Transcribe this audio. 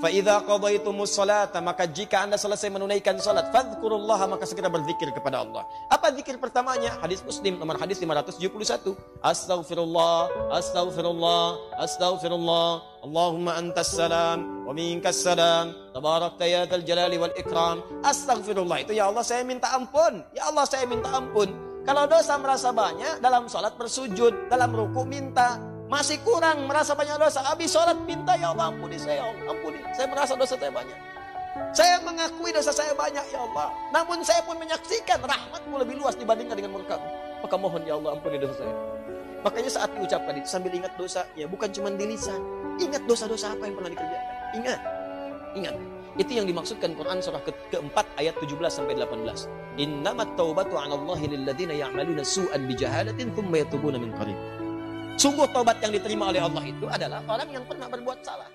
Fa'idha qadaitumus salata, maka jika anda selesai menunaikan salat, fadhkurullaha, maka segera berzikir kepada Allah. Apa zikir pertamanya? Hadis muslim, nomor hadis 571. Astaghfirullah, astaghfirullah, astaghfirullah. Allahumma antas salam, wa minkas salam. Tabarakta ya dzal jalali wal ikram. Astaghfirullah, itu ya Allah saya minta ampun. Ya Allah saya minta ampun. Kalau dosa merasa banyak, dalam salat bersujud, dalam ruku minta, masih kurang merasa banyak dosa. Habis sholat minta ya Allah ampuni saya, ya Allah ampuni. Saya merasa dosa saya banyak. Saya mengakui dosa saya banyak ya Allah. Namun saya pun menyaksikan rahmatmu lebih luas dibandingkan dengan murkamu. Maka mohon ya Allah ampuni dosa saya. Makanya saat diucapkan itu sambil ingat dosa, ya bukan cuma di lisan. Ingat dosa-dosa apa yang pernah dikerjakan. Ingat. Ingat. Itu yang dimaksudkan Quran surah ke keempat ayat 17 sampai 18. Innamat taubatu 'ala Allahi lil ladzina ya'maluna su'an bijahalatin thumma yatubuna min qarib. Sungguh tobat yang diterima oleh Allah itu adalah orang yang pernah berbuat salah.